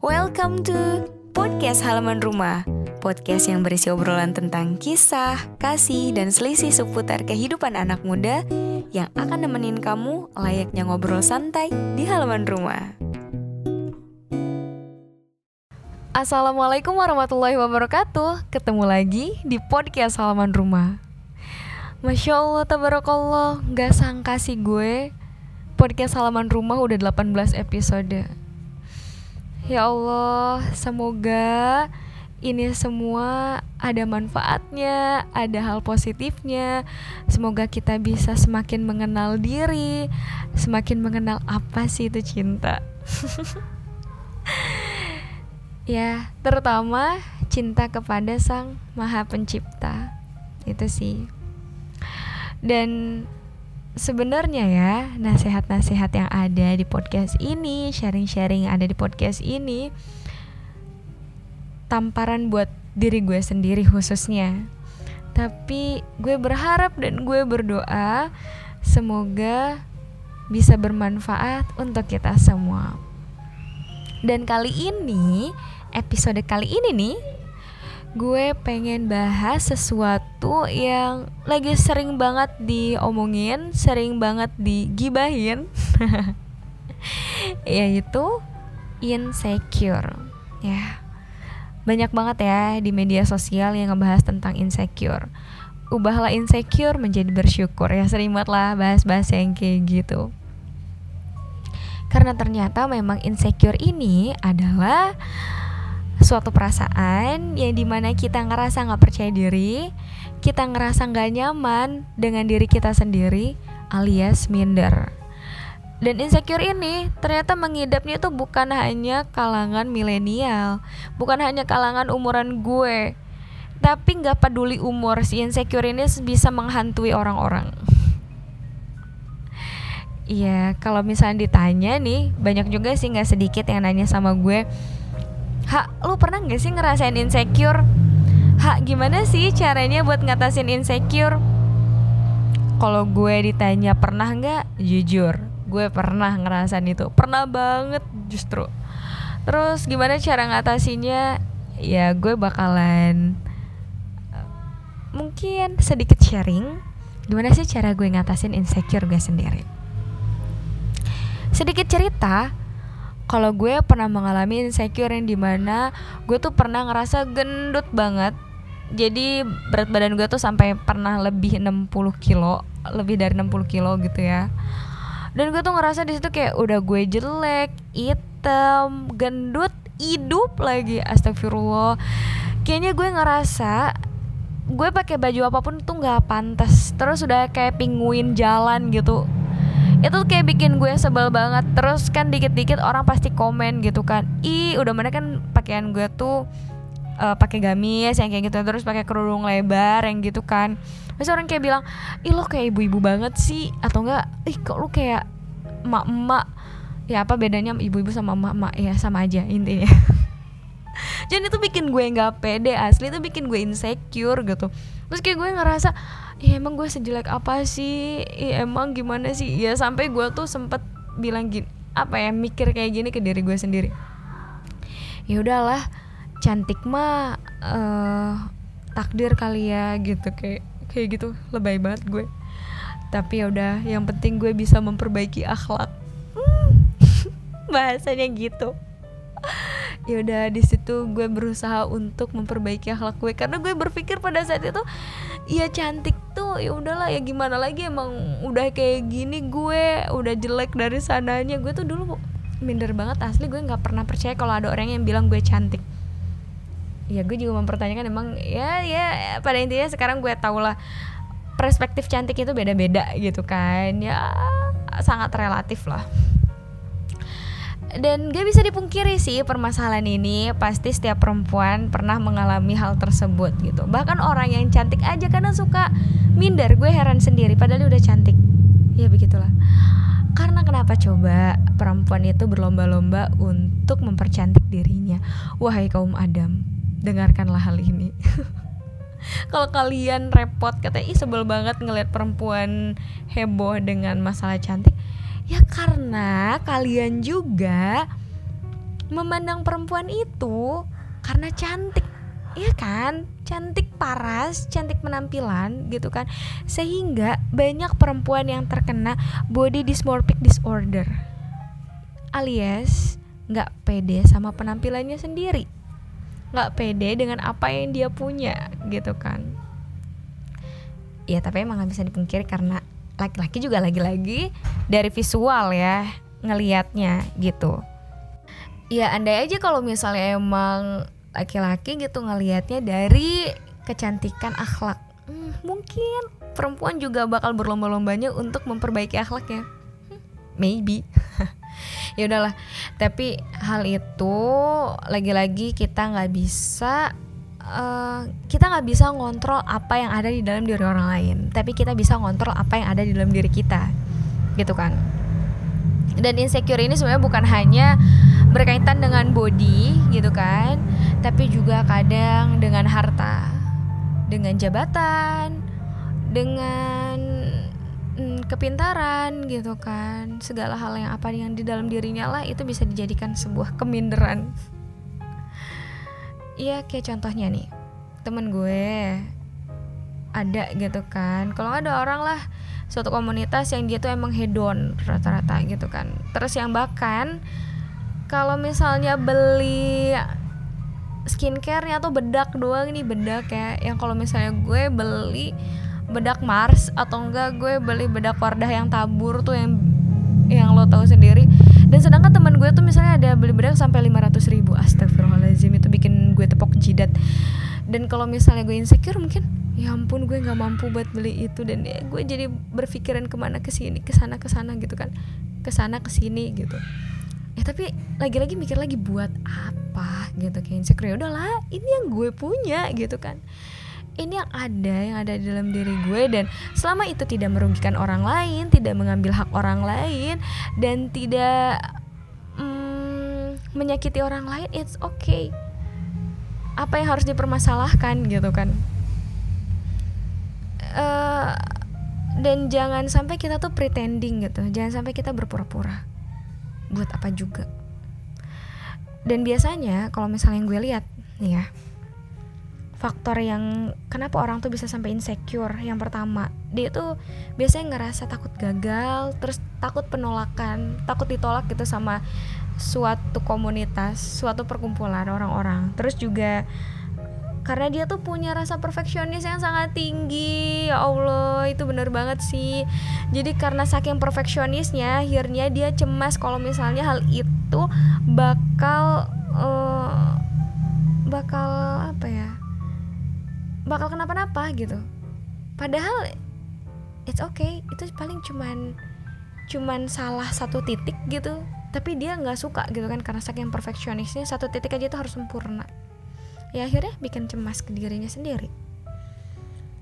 Welcome to Podcast Halaman Rumah. Podcast yang berisi obrolan tentang kisah, kasih, dan selisih seputar kehidupan anak muda Yang akan nemenin kamu layaknya ngobrol santai di halaman rumah. Assalamualaikum warahmatullahi wabarakatuh. Ketemu lagi di Podcast Halaman Rumah. Masya Allah, tabarakallah. Gak sangka sih gue Podcast Halaman Rumah udah 18 episode Ya Allah, semoga ini semua ada manfaatnya, ada hal positifnya. Semoga kita bisa semakin mengenal diri, semakin mengenal apa sih itu cinta. ya, terutama cinta kepada Sang Maha Pencipta. Itu sih. Dan sebenarnya ya nasihat-nasihat yang ada di podcast ini, sharing-sharing yang ada di podcast ini tamparan buat diri gue sendiri khususnya. Tapi gue berharap dan gue berdoa semoga bisa bermanfaat untuk kita semua. Dan kali ini, episode kali ini nih gue pengen bahas sesuatu yang lagi sering banget diomongin, sering banget digibahin, yaitu insecure. Ya, banyak banget ya di media sosial yang ngebahas tentang insecure. Ubahlah insecure menjadi bersyukur ya sering banget lah bahas-bahas yang kayak gitu. Karena ternyata memang insecure ini adalah suatu perasaan yang di mana kita ngerasa nggak percaya diri, kita ngerasa nggak nyaman dengan diri kita sendiri, alias minder. Dan insecure ini ternyata mengidapnya itu bukan hanya kalangan milenial, bukan hanya kalangan umuran gue, tapi nggak peduli umur si insecure ini bisa menghantui orang-orang. Iya, kalau misalnya ditanya nih, banyak juga sih nggak sedikit yang nanya sama gue, Hak, lu pernah gak sih ngerasain insecure? Hak, gimana sih caranya buat ngatasin insecure? Kalau gue ditanya pernah nggak? Jujur, gue pernah ngerasain itu. Pernah banget justru. Terus gimana cara ngatasinnya? Ya gue bakalan mungkin sedikit sharing gimana sih cara gue ngatasin insecure gue sendiri. Sedikit cerita, kalau gue pernah mengalami insecure yang di mana gue tuh pernah ngerasa gendut banget. Jadi berat badan gue tuh sampai pernah lebih 60 kilo lebih dari 60 kilo gitu ya. Dan gue tuh ngerasa di situ kayak udah gue jelek hitam gendut hidup lagi astagfirullah. Kayaknya gue ngerasa gue pakai baju apa pun tuh nggak pantas. Terus udah kayak pinguin jalan gitu itu kayak bikin gue sebel banget. Terus kan dikit-dikit orang pasti komen gitu kan. Ih udah mana kan pakaian gue tuh uh, pakai gamis yang kayak gitu terus pakai kerudung lebar yang gitu kan. Terus orang kayak bilang ih lo kayak ibu-ibu banget sih atau enggak ih kok lo kayak emak-emak ya apa bedanya ibu-ibu sama emak-emak ya sama aja intinya. Jadi itu bikin gue nggak pede asli. Itu bikin gue insecure gitu terus kayak gue ngerasa ya emang gue sejelek apa sih? Ya emang gimana sih? Ya sampai gue tuh sempet bilang gini apa ya mikir kayak gini ke diri gue sendiri. Ya udahlah cantik mah uh, takdir kali ya gitu kayak kayak gitu lebay banget gue. Tapi ya udah yang penting gue bisa memperbaiki akhlak. Hmm, bahasanya gitu ya udah di situ gue berusaha untuk memperbaiki akhlak gue. Karena gue berpikir pada saat itu iya cantik tuh ya udahlah ya gimana lagi emang udah kayak gini gue udah jelek dari sananya. Gue tuh dulu minder banget asli gue nggak pernah percaya kalau ada orang yang bilang gue cantik. Ya gue juga mempertanyakan emang ya ya pada intinya sekarang gue tau lah perspektif cantik itu beda-beda gitu kan. Ya sangat relatif lah dan gak bisa dipungkiri sih permasalahan ini pasti setiap perempuan pernah mengalami hal tersebut gitu. Bahkan orang yang cantik aja karena suka minder. Gue heran sendiri padahal udah cantik. Ya begitulah. Karena kenapa coba perempuan itu berlomba-lomba untuk mempercantik dirinya? Wahai kaum Adam dengarkanlah hal ini. Kalau kalian repot katanya ih sebel banget ngeliat perempuan heboh dengan masalah cantik ya karena kalian juga memandang perempuan itu karena cantik. Iya kan, cantik paras, cantik penampilan gitu kan. Sehingga banyak perempuan yang terkena body dysmorphic disorder. Alias nggak pede sama penampilannya sendiri. Nggak pede dengan apa yang dia punya gitu kan. Ya tapi emang nggak bisa dipungkiri karena laki-laki juga lagi-lagi dari visual ya ngelihatnya gitu. Ya andai aja kalau misalnya emang laki-laki gitu ngelihatnya dari kecantikan akhlak. Hmm, mungkin perempuan juga bakal berlomba-lombanya untuk memperbaiki akhlaknya. Hmm, maybe. Ya udahlah tapi hal itu lagi-lagi kita nggak bisa uh, kita nggak bisa ngontrol apa yang ada di dalam diri orang lain tapi kita bisa ngontrol apa yang ada di dalam diri kita gitu kan. Dan insecure ini sebenarnya bukan hanya berkaitan dengan body gitu kan tapi juga kadang dengan harta dengan jabatan dengan mm, kepintaran gitu kan. Segala hal yang apa yang di dalam dirinya lah itu bisa dijadikan sebuah keminderan Iya kayak contohnya nih temen gue ada gitu kan. Kalau ada orang lah suatu komunitas yang dia tuh emang hedon rata-rata gitu kan. Terus yang bahkan kalau misalnya beli skincare-nya atau bedak doang nih bedak ya. Yang kalau misalnya gue beli bedak Mars atau enggak gue beli bedak Wardah yang tabur tuh yang yang lo tahu sendiri. Dan sedangkan teman gue tuh misalnya ada beli bedak sampai 500 ribu astagfirullahaladzim jidat. Dan kalau misalnya gue insecure mungkin ya ampun gue nggak mampu buat beli itu. Dan ya, gue jadi berpikiran ke mana ke sini ke sana ke sana gitu kan. Ke sana ke sini gitu. Ya tapi lagi-lagi mikir lagi buat apa? gitu kayak insecure. Ya udahlah ini yang gue punya gitu kan. Ini yang ada yang ada di dalam diri gue dan selama itu tidak merugikan orang lain tidak mengambil hak orang lain dan tidak mm, menyakiti orang lain it's okay apa yang harus dipermasalahkan gitu kan. Uh, dan jangan sampai kita tuh pretending gitu. Jangan sampai kita berpura-pura buat apa juga. Dan biasanya kalau misalnya yang gue lihat nih ya faktor yang kenapa orang tuh bisa sampai insecure yang pertama dia tuh biasanya ngerasa takut gagal terus takut penolakan takut ditolak gitu sama suatu komunitas suatu perkumpulan orang-orang. Terus juga karena dia tuh punya rasa perfeksionis yang sangat tinggi. Ya Allah itu bener banget sih. Jadi karena saking perfeksionisnya akhirnya dia cemas kalau misalnya hal itu bakal uh, bakal apa ya? Bakal kenapa-napa gitu. Padahal it's okay. Itu paling cuman cuman salah satu titik gitu tapi dia nggak suka gitu kan karena saking perfeksionisnya satu titik aja itu harus sempurna. Ya akhirnya bikin cemas ke dirinya sendiri.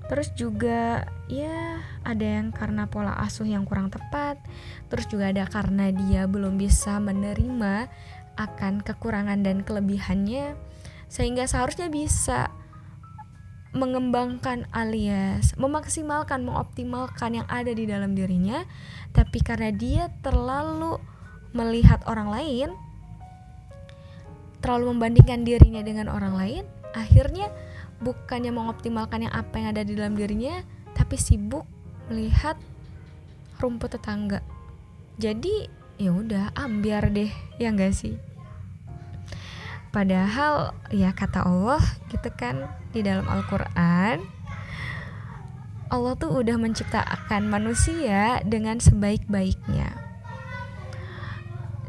Terus juga ya ada yang karena pola asuh yang kurang tepat. Terus juga ada karena dia belum bisa menerima akan kekurangan dan kelebihannya sehingga seharusnya bisa mengembangkan alias memaksimalkan mengoptimalkan yang ada di dalam dirinya. Tapi karena dia terlalu melihat orang lain terlalu membandingkan dirinya dengan orang lain akhirnya bukannya mengoptimalkan yang apa yang ada di dalam dirinya tapi sibuk melihat rumput tetangga jadi ya udah ambiar deh ya enggak sih Padahal ya kata Allah gitu kan di dalam Al-Qur'an Allah tuh udah menciptakan manusia dengan sebaik-baiknya.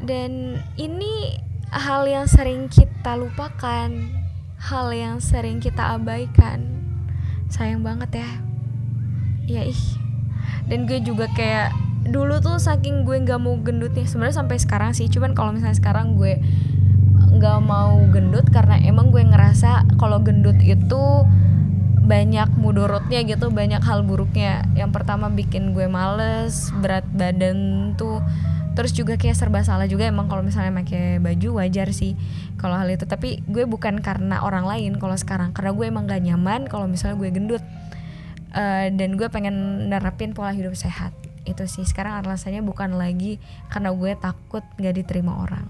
Dan ini hal yang sering kita lupakan, hal yang sering kita abaikan. Sayang banget ya. Ya ih. Dan gue juga kayak dulu tuh saking gue nggak mau gendutnya sebenarnya sampai sekarang sih cuman kalau misalnya sekarang gue nggak mau gendut karena emang gue ngerasa kalau gendut itu banyak mudorotnya gitu banyak hal buruknya yang pertama bikin gue males berat badan tuh terus juga kayak serba salah juga emang kalau misalnya pakai baju wajar sih kalau hal itu. Tapi gue bukan karena orang lain kalau sekarang. Karena gue emang gak nyaman kalau misalnya gue gendut. Uh, dan gue pengen nerapin pola hidup sehat. Itu sih. Sekarang alasannya bukan lagi karena gue takut gak diterima orang.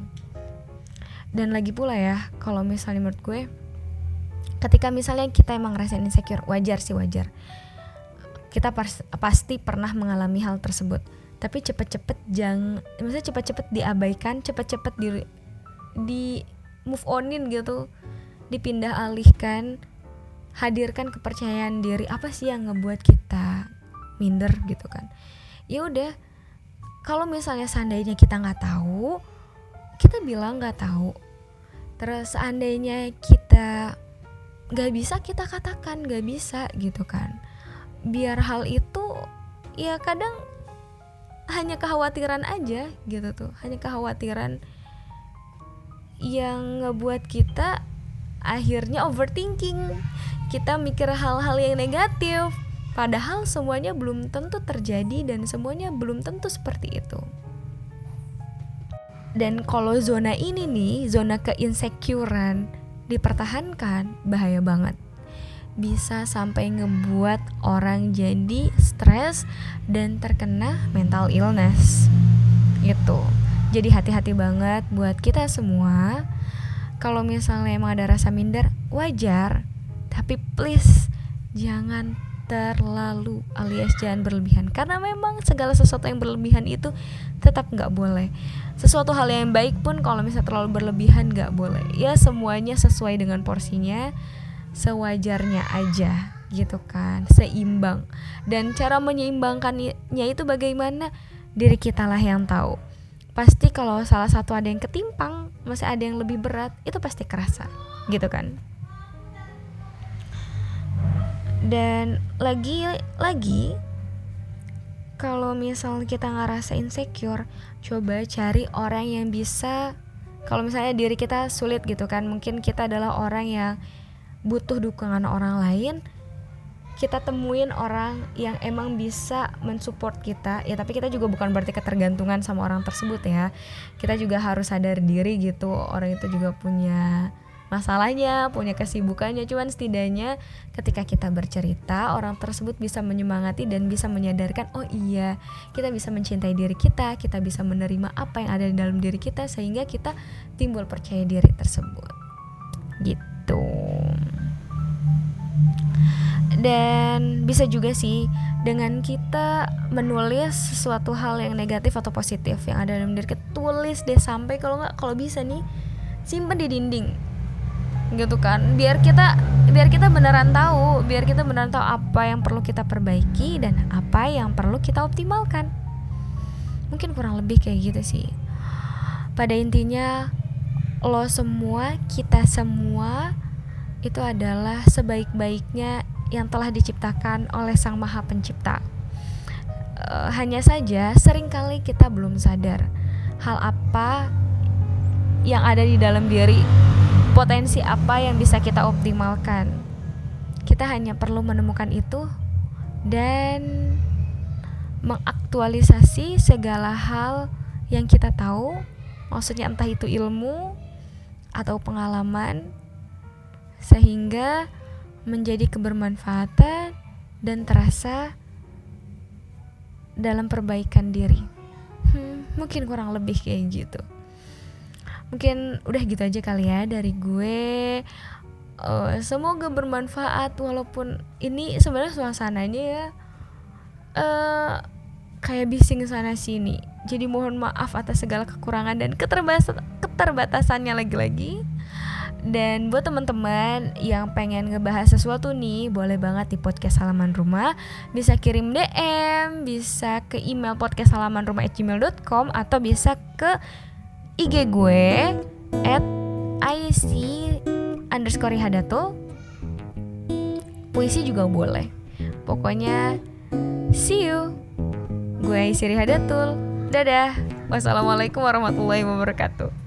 Dan lagi pula ya kalau misalnya menurut gue ketika misalnya kita emang ngerasain insecure wajar sih wajar. Kita pas, pasti pernah mengalami hal tersebut tapi cepet-cepet jangan maksudnya cepet-cepet diabaikan cepet-cepet di di move onin gitu. Dipindah alihkan hadirkan kepercayaan diri. Apa sih yang ngebuat kita minder gitu kan? Ya udah kalau misalnya seandainya kita nggak tahu kita bilang nggak tahu. Terus seandainya kita nggak bisa kita katakan nggak bisa gitu kan. Biar hal itu ya kadang hanya kekhawatiran aja gitu tuh. Hanya kekhawatiran yang ngebuat kita akhirnya overthinking. Kita mikir hal-hal yang negatif padahal semuanya belum tentu terjadi dan semuanya belum tentu seperti itu. Dan kalau zona ini nih zona keinsecurean dipertahankan bahaya banget bisa sampai ngebuat orang jadi stres dan terkena mental illness. Itu jadi hati-hati banget buat kita semua. Kalau misalnya emang ada rasa minder wajar. Tapi please jangan terlalu alias jangan berlebihan. Karena memang segala sesuatu yang berlebihan itu tetap nggak boleh. Sesuatu hal yang baik pun kalau misalnya terlalu berlebihan nggak boleh. Ya semuanya sesuai dengan porsinya sewajarnya aja gitu kan seimbang. Dan cara menyeimbangkannya itu bagaimana? Diri kita lah yang tahu. Pasti kalau salah satu ada yang ketimpang masih ada yang lebih berat itu pasti kerasa gitu kan? Dan lagi lagi kalau misal kita ngerasa insecure coba cari orang yang bisa kalau misalnya diri kita sulit gitu kan mungkin kita adalah orang yang butuh dukungan orang lain kita temuin orang yang emang bisa mensupport kita. Ya tapi kita juga bukan berarti ketergantungan sama orang tersebut ya. Kita juga harus sadar diri gitu orang itu juga punya masalahnya punya kesibukannya. Cuman setidaknya ketika kita bercerita orang tersebut bisa menyemangati dan bisa menyadarkan oh iya kita bisa mencintai diri kita kita bisa menerima apa yang ada di dalam diri kita sehingga kita timbul percaya diri tersebut. Gitu dan bisa juga sih dengan kita menulis sesuatu hal yang negatif atau positif yang ada dalam diri kita tulis deh sampai kalau nggak kalau bisa nih simpen di dinding. Gitu kan. Biar kita biar kita beneran tahu biar kita beneran tahu apa yang perlu kita perbaiki dan apa yang perlu kita optimalkan. Mungkin kurang lebih kayak gitu sih. Pada intinya lo semua kita semua itu adalah sebaik-baiknya yang telah diciptakan oleh Sang Maha Pencipta. Uh, hanya saja sering kali kita belum sadar hal apa yang ada di dalam diri, potensi apa yang bisa kita optimalkan. Kita hanya perlu menemukan itu dan mengaktualisasi segala hal yang kita tahu, maksudnya entah itu ilmu atau pengalaman, sehingga menjadi kebermanfaatan dan terasa dalam perbaikan diri. Hmm, mungkin kurang lebih kayak gitu. Mungkin udah gitu aja kali ya dari gue. Uh, semoga bermanfaat walaupun ini sebenarnya suasananya ya uh, kayak bising sana sini. Jadi mohon maaf atas segala kekurangan dan keterbatasan keterbatasannya lagi-lagi. Dan buat teman-teman yang pengen ngebahas sesuatu nih, boleh banget di podcast halaman rumah. Bisa kirim DM, bisa ke email podcast halaman rumah atau bisa ke IG gue at IC underscore hadatul Puisi juga boleh. Pokoknya see you. Gue Aisyri Hadatul. Dadah. Wassalamualaikum warahmatullahi wabarakatuh.